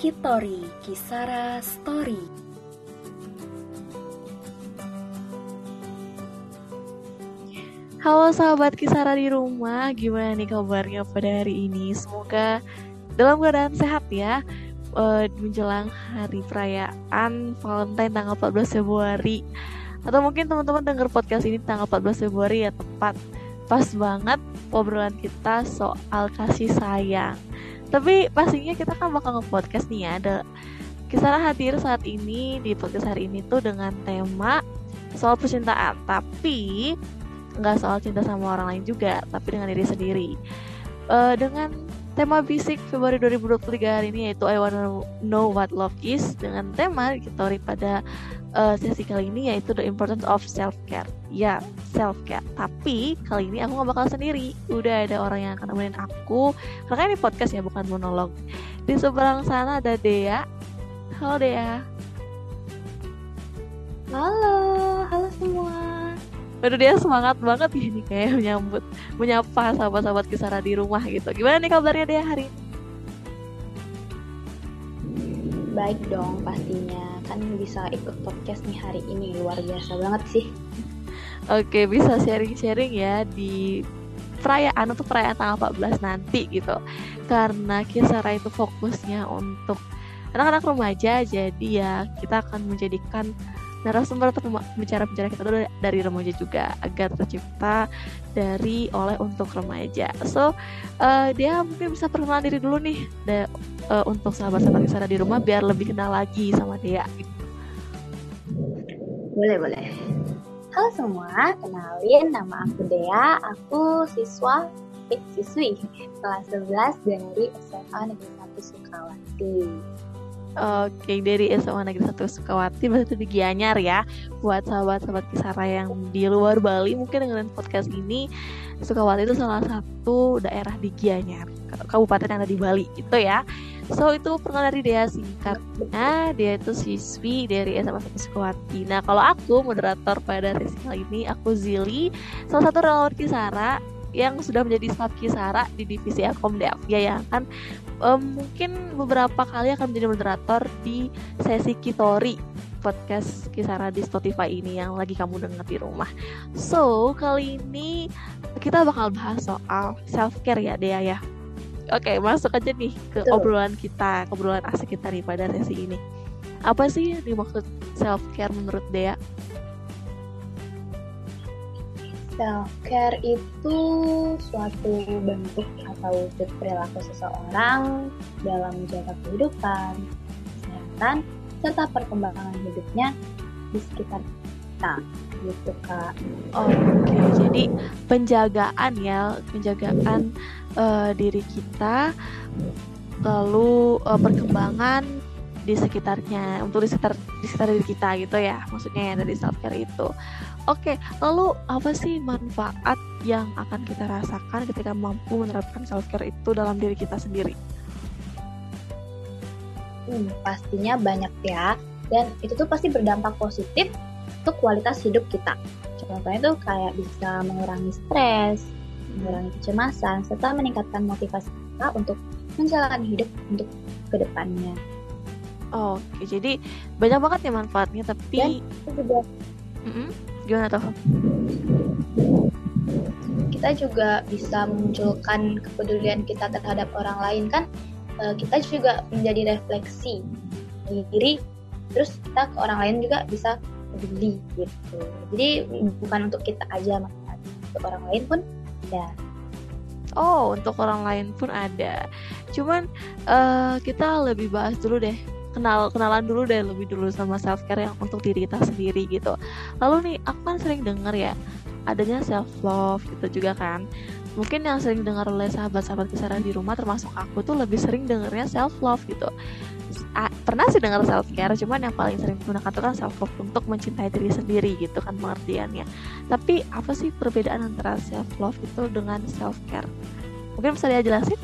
Kitori Kisara Story. Halo sahabat Kisara di rumah, gimana nih kabarnya pada hari ini? Semoga dalam keadaan sehat ya uh, menjelang hari perayaan Valentine tanggal 14 Februari atau mungkin teman-teman dengar podcast ini tanggal 14 Februari ya tepat pas banget obrolan kita soal kasih sayang tapi pastinya kita kan bakal nge-podcast nih ya ada Kisah hadir saat ini di podcast hari ini tuh dengan tema soal percintaan. Tapi nggak soal cinta sama orang lain juga tapi dengan diri sendiri uh, dengan tema bisik Februari 2023 hari ini yaitu I Wanna Know What Love Is dengan tema kita pada uh, sesi kali ini yaitu the importance of self care. Ya, self care. Tapi kali ini aku gak bakal sendiri. Udah ada orang yang akan nemenin aku. Karena ini podcast ya, bukan monolog. Di seberang sana ada Dea. Halo Dea. Halo, halo. Waduh dia semangat banget ya ini kayak menyambut menyapa sahabat-sahabat Kisara di rumah gitu. Gimana nih kabarnya Dea hari ini? Baik dong pastinya kan bisa ikut podcast nih hari ini luar biasa banget sih Oke bisa sharing-sharing ya di perayaan untuk perayaan tanggal 14 nanti gitu Karena Kisara itu fokusnya untuk anak-anak remaja Jadi ya kita akan menjadikan narasumber atau bicara-bicara kita dari, dari remaja juga agar tercipta dari oleh untuk remaja. So uh, dia mungkin bisa perkenalan diri dulu nih de, uh, untuk sahabat-sahabat sana di rumah biar lebih kenal lagi sama dia. Boleh boleh. Halo semua, kenalin nama aku Dea, aku siswa eh, siswi kelas 11 dari SMA Negeri 1 Sukawati. Oke, dari SMA Negeri 1 Sukawati berarti di Gianyar ya. Buat sahabat-sahabat Kisara yang di luar Bali mungkin dengan podcast ini Sukawati itu salah satu daerah di Gianyar, kabupaten yang ada di Bali gitu ya. So itu pernah dari dia singkatnya dia itu siswi dari SMA Negeri Sukawati. Nah kalau aku moderator pada sesi kali ini aku Zili, salah satu relawan Kisara yang sudah menjadi staff Kisara di divisi Akom Devia yang akan um, mungkin beberapa kali akan menjadi moderator di sesi Kitori podcast Kisara di Spotify ini yang lagi kamu dengar di rumah. So, kali ini kita bakal bahas soal self care ya Dea ya. Oke, masuk aja nih ke Betul. obrolan kita, ke obrolan asik kita nih pada sesi ini. Apa sih dimaksud self care menurut Dea? Self care itu suatu bentuk atau wujud perilaku seseorang dalam menjaga kehidupan, kesehatan, serta perkembangan hidupnya di sekitar kita gitu kak. Oke, okay, jadi penjagaan ya, penjagaan uh, diri kita, lalu uh, perkembangan di sekitarnya untuk di sekitar di sekitar diri kita gitu ya maksudnya ya dari self care itu. Oke lalu apa sih manfaat yang akan kita rasakan ketika mampu menerapkan self care itu dalam diri kita sendiri? Hmm, pastinya banyak ya. Dan itu tuh pasti berdampak positif untuk kualitas hidup kita. Contohnya tuh kayak bisa mengurangi stres mengurangi kecemasan serta meningkatkan motivasi kita untuk menjalani hidup untuk ke depannya Oke, jadi banyak banget ya manfaatnya, tapi Dan juga mm -hmm. gimana tuh? Kita juga bisa memunculkan kepedulian kita terhadap orang lain kan. Eh, kita juga menjadi refleksi diri, terus kita ke orang lain juga bisa peduli gitu. Jadi bukan untuk kita aja, untuk orang lain pun ya. Oh, untuk orang lain pun ada. Cuman uh, kita lebih bahas dulu deh kenal kenalan dulu deh lebih dulu sama self care yang untuk diri kita sendiri gitu. Lalu nih aku kan sering denger ya adanya self love gitu juga kan. Mungkin yang sering dengar oleh sahabat-sahabat kisaran di rumah termasuk aku tuh lebih sering dengernya self love gitu A pernah sih dengar self care cuman yang paling sering digunakan itu kan self love untuk mencintai diri sendiri gitu kan pengertiannya. Tapi apa sih perbedaan antara self love itu dengan self care mungkin bisa dia jelasin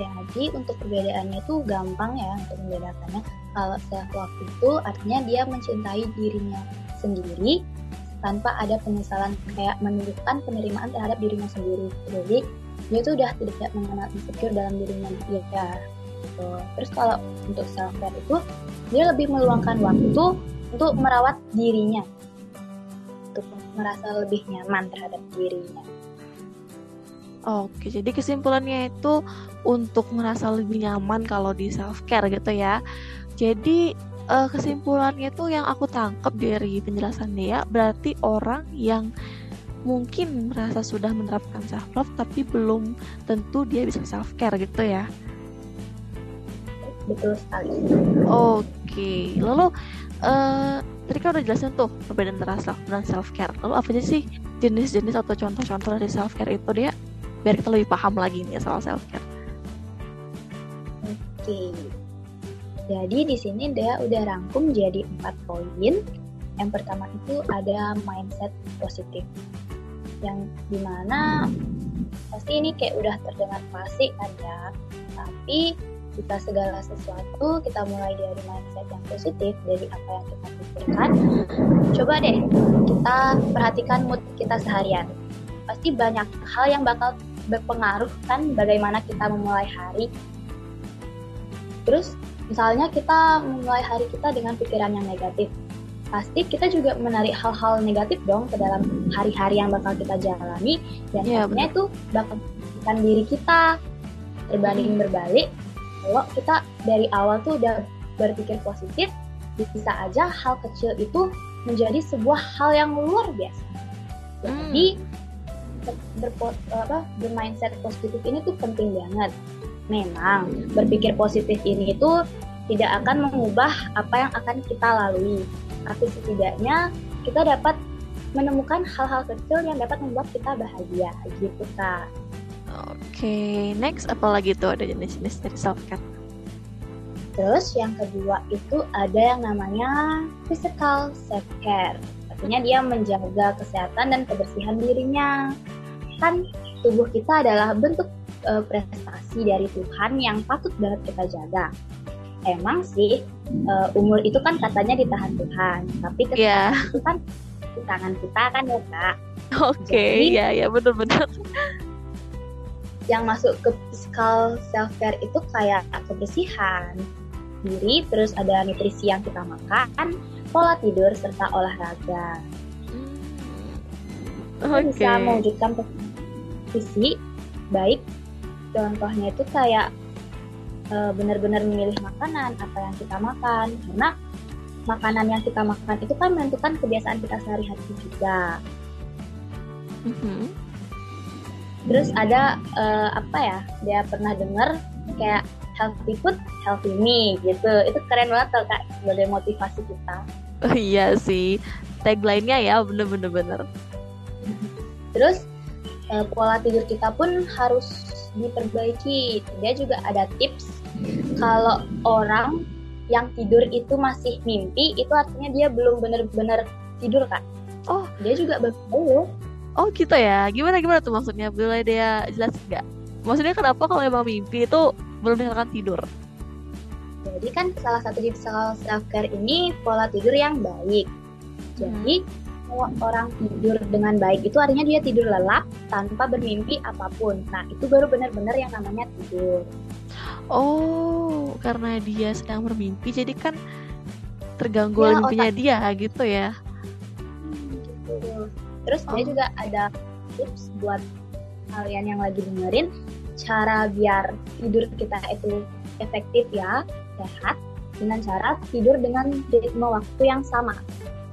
Jadi untuk perbedaannya itu gampang ya untuk membedakannya. Kalau self love itu artinya dia mencintai dirinya sendiri tanpa ada penyesalan kayak menunjukkan penerimaan terhadap dirinya sendiri. Jadi dia tuh udah tidak mengenal insecure dalam dirinya dia gitu. terus kalau untuk self care itu dia lebih meluangkan waktu untuk merawat dirinya untuk merasa lebih nyaman terhadap dirinya Oke, jadi kesimpulannya itu untuk merasa lebih nyaman kalau di self care gitu ya. Jadi uh, kesimpulannya tuh yang aku tangkap dari penjelasan dia berarti orang yang mungkin merasa sudah menerapkan self love tapi belum tentu dia bisa self care gitu ya. Betul sekali. Oke, lalu uh, tadi kan udah jelasin tuh perbedaan antara self dan self care. Lalu apa aja sih jenis-jenis atau contoh-contoh dari self care itu dia? Biar kita lebih paham lagi nih soal self care. Oke. Jadi di sini dia udah rangkum jadi empat poin. Yang pertama itu ada mindset positif. Yang di mana pasti ini kayak udah terdengar klasik kan ya. Tapi jika segala sesuatu kita mulai dari mindset yang positif dari apa yang kita pikirkan, coba deh kita perhatikan mood kita seharian. Pasti banyak hal yang bakal berpengaruh kan bagaimana kita memulai hari. Terus misalnya kita memulai hari kita dengan pikiran yang negatif, pasti kita juga menarik hal-hal negatif dong ke dalam hari-hari yang bakal kita jalani. Dan ya, akhirnya itu bakal menyakitkan diri kita. Berbanding hmm. berbalik kalau kita dari awal tuh udah berpikir positif bisa aja hal kecil itu menjadi sebuah hal yang luar biasa. Jadi hmm berpo, apa, bermindset positif ini tuh penting banget. Memang berpikir positif ini itu tidak akan mengubah apa yang akan kita lalui, tapi setidaknya kita dapat menemukan hal-hal kecil yang dapat membuat kita bahagia, gitu kak. Oke, okay. next apa lagi tuh ada jenis-jenis dari self care? Terus yang kedua itu ada yang namanya physical self care. Artinya dia menjaga kesehatan dan kebersihan dirinya kan tubuh kita adalah bentuk uh, prestasi dari Tuhan yang patut banget kita jaga. Emang sih uh, umur itu kan katanya ditahan Tuhan, tapi kesehatan yeah. itu kan di tangan kita kan ya kak. Oke, okay, ya ya benar-benar. Yang masuk ke physical self care itu kayak kebersihan diri, terus ada nutrisi yang kita makan, pola tidur serta olahraga. Hmm. Okay. Bisa mewujudkan visi baik contohnya itu kayak e, benar-benar memilih makanan apa yang kita makan karena makanan yang kita makan itu kan menentukan kebiasaan kita sehari-hari juga mm-hmm. terus ada e, apa ya dia pernah dengar kayak healthy food healthy me gitu itu keren banget tuh kak sebagai motivasi kita oh, iya sih tagline-nya ya bener-bener bener terus uh, pola tidur kita pun harus diperbaiki. Dia juga ada tips kalau orang yang tidur itu masih mimpi, itu artinya dia belum benar-benar tidur kan? Oh, dia juga baru. Oh gitu ya. Gimana gimana tuh maksudnya? Boleh dia jelas nggak? Maksudnya kenapa kalau emang mimpi itu belum dikatakan tidur? Jadi kan salah satu tips self care ini pola tidur yang baik. Jadi hmm orang tidur dengan baik itu artinya dia tidur lelap tanpa bermimpi apa pun. Nah, itu baru benar-benar yang namanya tidur. Oh, karena dia sedang bermimpi jadi kan terganggu ya, mimpinya otak. dia gitu ya. Hmm, gitu. Terus oh. dia juga ada tips buat kalian yang lagi dengerin cara biar tidur kita itu efektif ya, sehat dengan cara tidur dengan ritme waktu yang sama.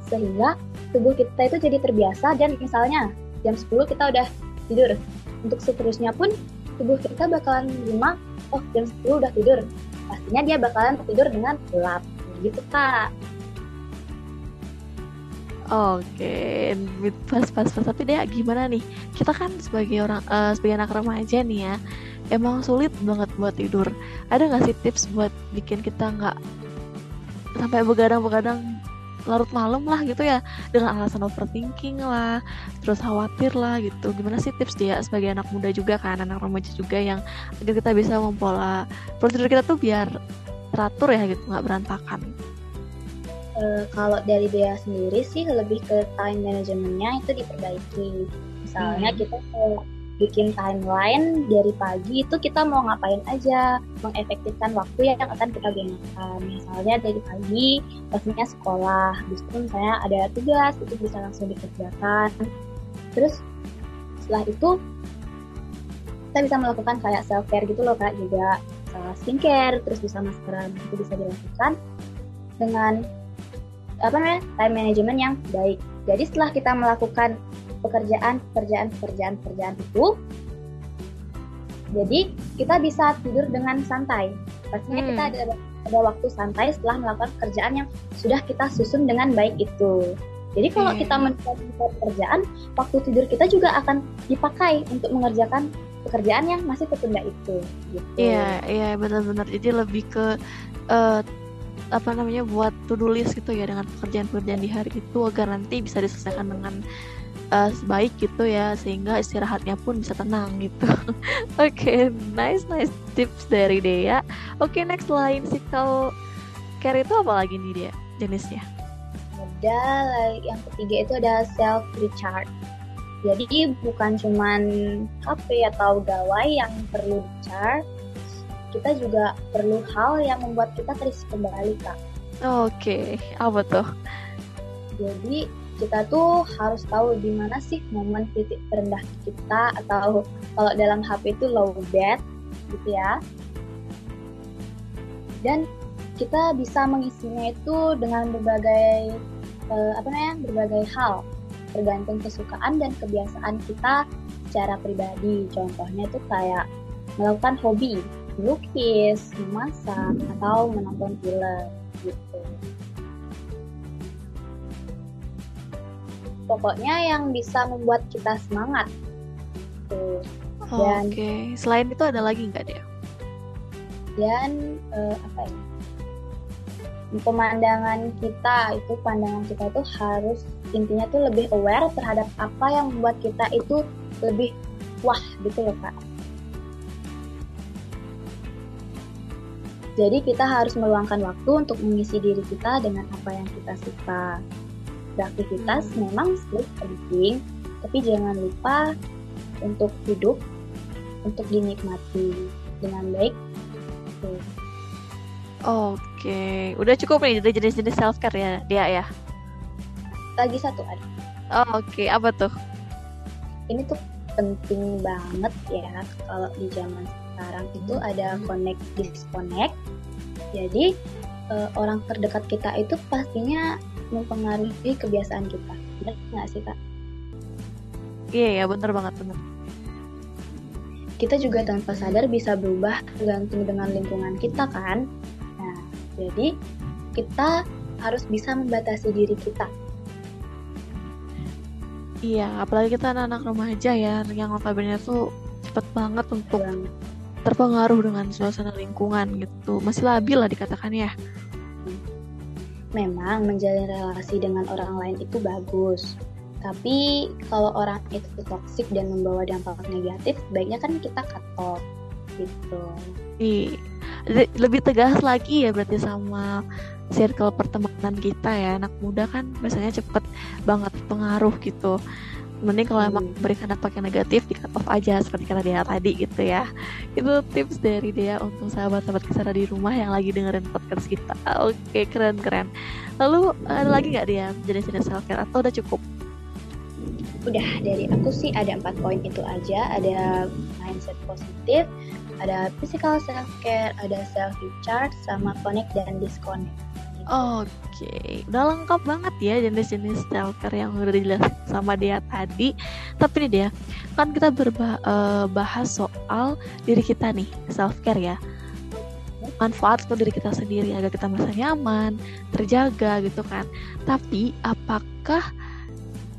Sehingga tubuh kita itu jadi terbiasa dan misalnya jam 10 kita udah tidur. Untuk seterusnya pun tubuh kita bakalan lima oh jam 10 udah tidur. Pastinya dia bakalan tidur dengan gelap. Gitu, Kak. Oke, pas pas pas tapi dia gimana nih? Kita kan sebagai orang uh, sebagai anak remaja nih ya, emang sulit banget buat tidur. Ada nggak sih tips buat bikin kita nggak sampai begadang-begadang larut malam lah gitu ya dengan alasan overthinking lah terus khawatir lah gitu gimana sih tips dia sebagai anak muda juga kan anak remaja juga yang agar kita bisa mempola prosedur kita tuh biar teratur ya gitu nggak berantakan uh, kalau dari dia sendiri sih lebih ke time managementnya itu diperbaiki misalnya hmm. kita bikin timeline dari pagi itu kita mau ngapain aja, mengefektifkan waktu yang akan kita gunakan. Misalnya dari pagi pastinya sekolah, habis itu misalnya ada tugas itu bisa langsung dikerjakan. Terus setelah itu kita bisa melakukan kayak self care gitu loh kak juga skincare, terus bisa maskeran itu bisa dilakukan dengan apa namanya time management yang baik. Jadi setelah kita melakukan pekerjaan pekerjaan pekerjaan pekerjaan itu jadi kita bisa tidur dengan santai pastinya hmm. kita ada ada waktu santai setelah melakukan pekerjaan yang sudah kita susun dengan baik itu jadi kalau hmm. kita mengerjakan pekerjaan waktu tidur kita juga akan dipakai untuk mengerjakan pekerjaan yang masih tertunda itu gitu iya iya benar-benar jadi lebih ke uh, apa namanya buat to do list gitu ya dengan pekerjaan-pekerjaan di hari itu agar nanti bisa diselesaikan dengan uh, baik gitu ya sehingga istirahatnya pun bisa tenang gitu. Oke, okay, nice nice tips dari Dea. Oke, okay, next lain kalau care itu apa lagi nih dia jenisnya? Ada yang ketiga itu ada self recharge. Jadi bukan cuman HP atau gawai yang perlu recharge, kita juga perlu hal yang membuat kita terus kembali kak. Oke, okay. apa tuh? Jadi kita tuh harus tahu di mana sih momen titik terendah kita atau kalau dalam HP itu low bat gitu ya. Dan kita bisa mengisinya itu dengan berbagai uh, apa namanya berbagai hal tergantung kesukaan dan kebiasaan kita secara pribadi. Contohnya itu kayak melakukan hobi, melukis, memasak, atau menonton film gitu. pokoknya yang bisa membuat kita semangat tuh dan Oke, okay. selain itu ada lagi nggak dia? Dan uh, apa ya? Pemandangan kita itu pandangan kita itu harus intinya tuh lebih aware terhadap apa yang membuat kita itu lebih wah gitu loh kak. Jadi kita harus meluangkan waktu untuk mengisi diri kita dengan apa yang kita suka beraktivitas hmm. memang sih penting, tapi jangan lupa untuk hidup, untuk dinikmati dengan baik. Oke, okay. udah cukup nih dari jenis-jenis self care ya dia ya. Lagi satu ada. Oh, Oke, okay. apa tuh? Ini tuh penting banget ya kalau di zaman sekarang itu ada connect disconnect. Jadi uh, orang terdekat kita itu pastinya mempengaruhi kebiasaan kita. Benar nggak sih kak? Iya ya bener banget bener kita juga tanpa sadar bisa berubah tergantung dengan lingkungan kita kan? Nah jadi kita harus bisa membatasi diri kita. Iya apalagi kita anak-anak remaja ya yang notabene tuh cepet banget untuk terpengaruh dengan suasana lingkungan gitu masih labil lah dikatakan ya memang menjalin relasi dengan orang lain itu bagus. Tapi kalau orang itu toksik dan membawa dampak negatif, baiknya kan kita cut off gitu. Iya. Lebih tegas lagi ya berarti sama circle pertemanan kita ya. Anak muda kan biasanya cepet banget pengaruh gitu mending kalau emang hmm. berikan dampak yang negatif di cut off aja seperti kata dia tadi gitu ya. Itu tips dari dia untuk sahabat-sahabat kisah di rumah yang lagi dengerin podcast kita. Oke keren keren lalu ada lagi nggak dia jenis-jenis self care atau udah cukup? Udah dari aku sih ada empat poin itu aja. Ada mindset positif ada physical self care ada self recharge sama connect dan disconnect Oke, okay. udah lengkap banget ya jenis-jenis stalker yang udah dijelasin sama dia tadi. Tapi nih dia, kan kita berbahas eh, soal diri kita nih, self care ya. Manfaat untuk diri kita sendiri agar kita merasa nyaman, terjaga gitu kan. Tapi apakah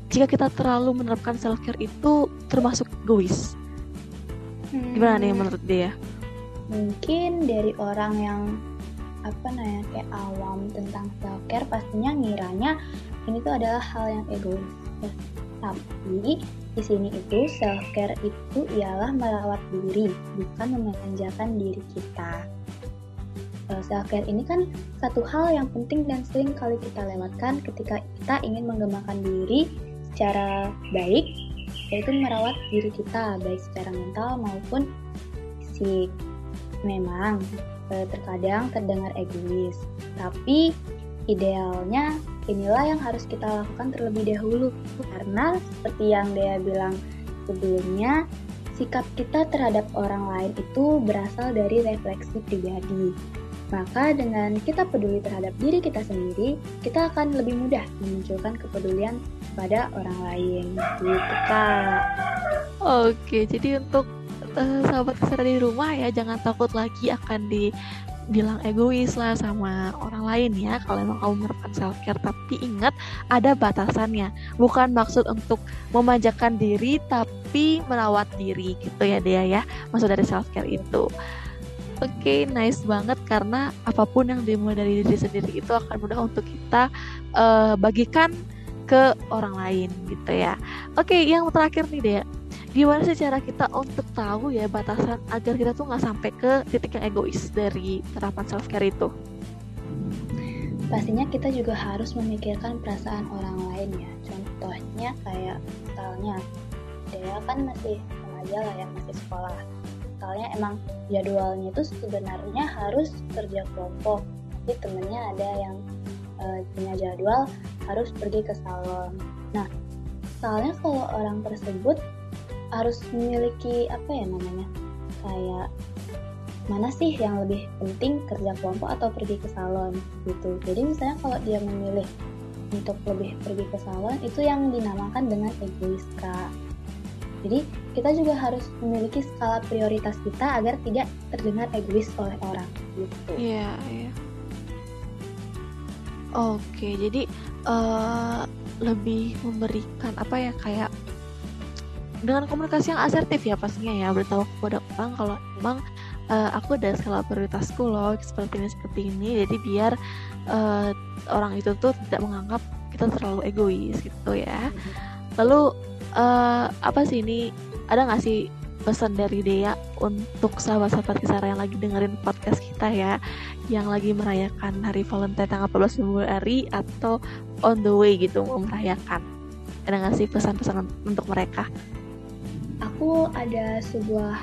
jika kita terlalu menerapkan self care itu termasuk egois? Gimana nih menurut dia? Mungkin dari orang yang apa namanya kayak awam tentang self care pastinya ngiranya ini tuh adalah hal yang egois ya. tapi di sini itu self care itu ialah merawat diri bukan memanjakan diri kita self care ini kan satu hal yang penting dan sering kali kita lewatkan ketika kita ingin mengembangkan diri secara baik yaitu merawat diri kita baik secara mental maupun fisik. Memang terkadang terdengar egois, tapi idealnya inilah yang harus kita lakukan terlebih dahulu karena seperti yang dia bilang sebelumnya sikap kita terhadap orang lain itu berasal dari refleksi pribadi. Maka dengan kita peduli terhadap diri kita sendiri, kita akan lebih mudah memunculkan kepedulian pada orang lain. Gitu, Kak. Oke, jadi untuk uh, sahabat kesehatan di rumah ya jangan takut lagi akan dibilang egois lah sama orang lain ya kalau emang kamu menerapkan self care tapi ingat ada batasannya. Bukan maksud untuk memanjakan diri tapi merawat diri gitu ya dia ya. Maksud dari self care itu. Oke, okay, nice banget karena apa pun yang dimulai dari diri sendiri itu akan mudah untuk kita uh, bagikan ke orang lain gitu ya. Oke, okay, yang terakhir nih deh, gimana sih cara kita untuk tahu ya batasan agar kita tuh nggak sampai ke titik yang egois dari terapan self care itu? Pastinya kita juga harus memikirkan perasaan orang lain ya. Contohnya kayak misalnya dia kan masih remaja lah ya, masih sekolah misalnya emang jadwalnya itu sebenarnya harus kerja kelompok tapi temennya ada yang uh, punya jadwal harus pergi ke salon nah soalnya kalau orang tersebut harus memiliki apa ya namanya kayak mana sih yang lebih penting kerja kelompok atau pergi ke salon gitu jadi misalnya kalau dia memilih untuk lebih pergi ke salon itu yang dinamakan dengan egois kak jadi kita juga harus memiliki skala prioritas kita agar tidak terdengar egois oleh orang gitu. Iya, yeah, iya. Yeah. Oke, jadi uh, lebih memberikan apa ya kayak dengan komunikasi yang asertif ya pastinya ya beritahu kepada orang kalau memang uh, aku ada skala prioritasku loh seperti ini seperti ini jadi biar uh, orang itu tuh tidak menganggap kita terlalu egois gitu ya. Lalu uh, apa sih ini ada nggak sih pesan dari Dea untuk sahabat-sahabat Kisara yang lagi dengerin podcast kita ya yang lagi merayakan hari Valentine tanggal 14 Februari atau on the way gitu mau merayakan ada nggak sih pesan-pesan untuk mereka aku ada sebuah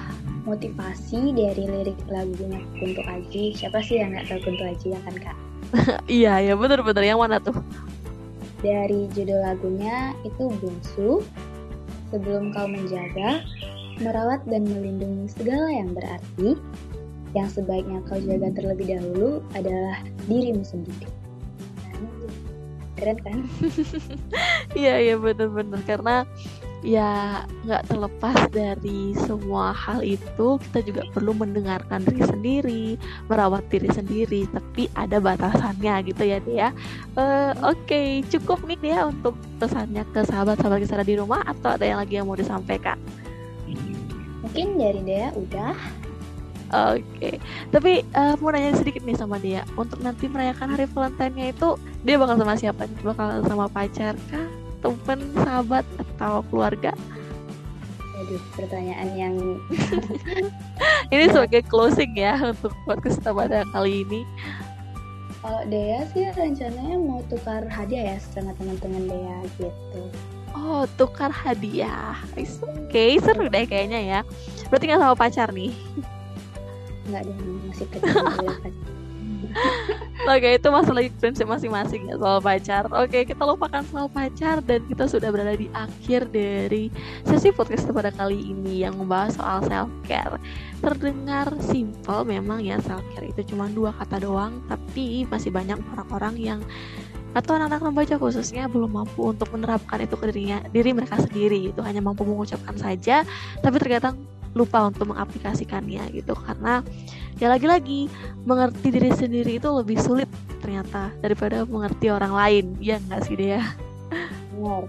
motivasi dari lirik lagunya Kunto Aji. Siapa sih yang nggak tahu Kunto Aji ya kan kak? Iya ya bener-bener yang mana tuh? Dari judul lagunya itu Bungsu sebelum kau menjaga, merawat dan melindungi segala yang berarti, yang sebaiknya kau jaga terlebih dahulu adalah dirimu sendiri. Keren kan? Iya iya bener-bener karena ya nggak terlepas dari semua hal itu kita juga perlu mendengarkan diri sendiri merawat diri sendiri tapi ada batasannya gitu ya dia uh, oke okay, cukup nih dia untuk pesannya ke sahabat-sahabat kisah di rumah atau ada yang lagi yang mau disampaikan mungkin dari dia udah Oke, okay. tapi uh, mau nanya sedikit nih sama dia. Untuk nanti merayakan hari Valentine-nya itu dia bakal sama siapa? Bakal sama pacar kah? Teman, sahabat, atau keluarga? Aduh, pertanyaan yang ini sebagai closing ya untuk podcast pada kali ini. Kalau Dea sih rencananya mau tukar hadiah ya sama teman-teman Dea gitu. Oh, tukar hadiah. Oke, okay, seru deh kayaknya ya. Berarti nggak sama pacar nih? Nggak deh, masih kecil. Oke, itu masalah prinsip masing-masing ya soal pacar. Oke, kita lupakan soal pacar dan kita sudah berada di akhir dari sesi podcast pada kali ini yang membahas soal self care. Terdengar simple memang ya self care itu cuma dua kata doang, tapi masih banyak orang-orang yang atau anak-anak membaca khususnya belum mampu untuk menerapkan itu ke dirinya diri mereka sendiri itu hanya mampu mengucapkan saja tapi terkadang lupa untuk mengaplikasikannya gitu. Karena ya lagi-lagi mengerti diri sendiri itu lebih sulit ternyata daripada mengerti orang lain. Ya nggak sih dia wow.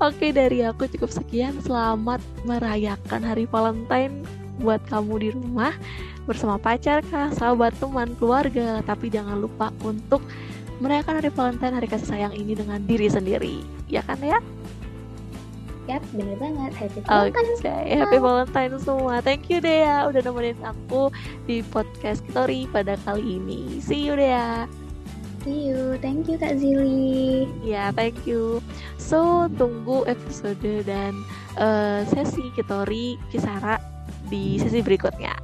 Oke dari aku cukup sekian. Selamat merayakan hari Valentine Buat kamu di rumah Bersama pacar kah, sahabat, teman, keluarga. Tapi jangan lupa untuk Merayakan hari Valentine, hari kasih sayang ini Dengan diri sendiri. Ya kan ya? Yap, bener banget. Happy Valentine okay. Happy Valentine semua. Thank you Dea udah nemenin aku di podcast story pada kali ini. See you Dea. See you. Thank you Kak Zili. Ya, yeah, thank you. So tunggu episode dan uh, sesi Kitori Kisara di sesi berikutnya.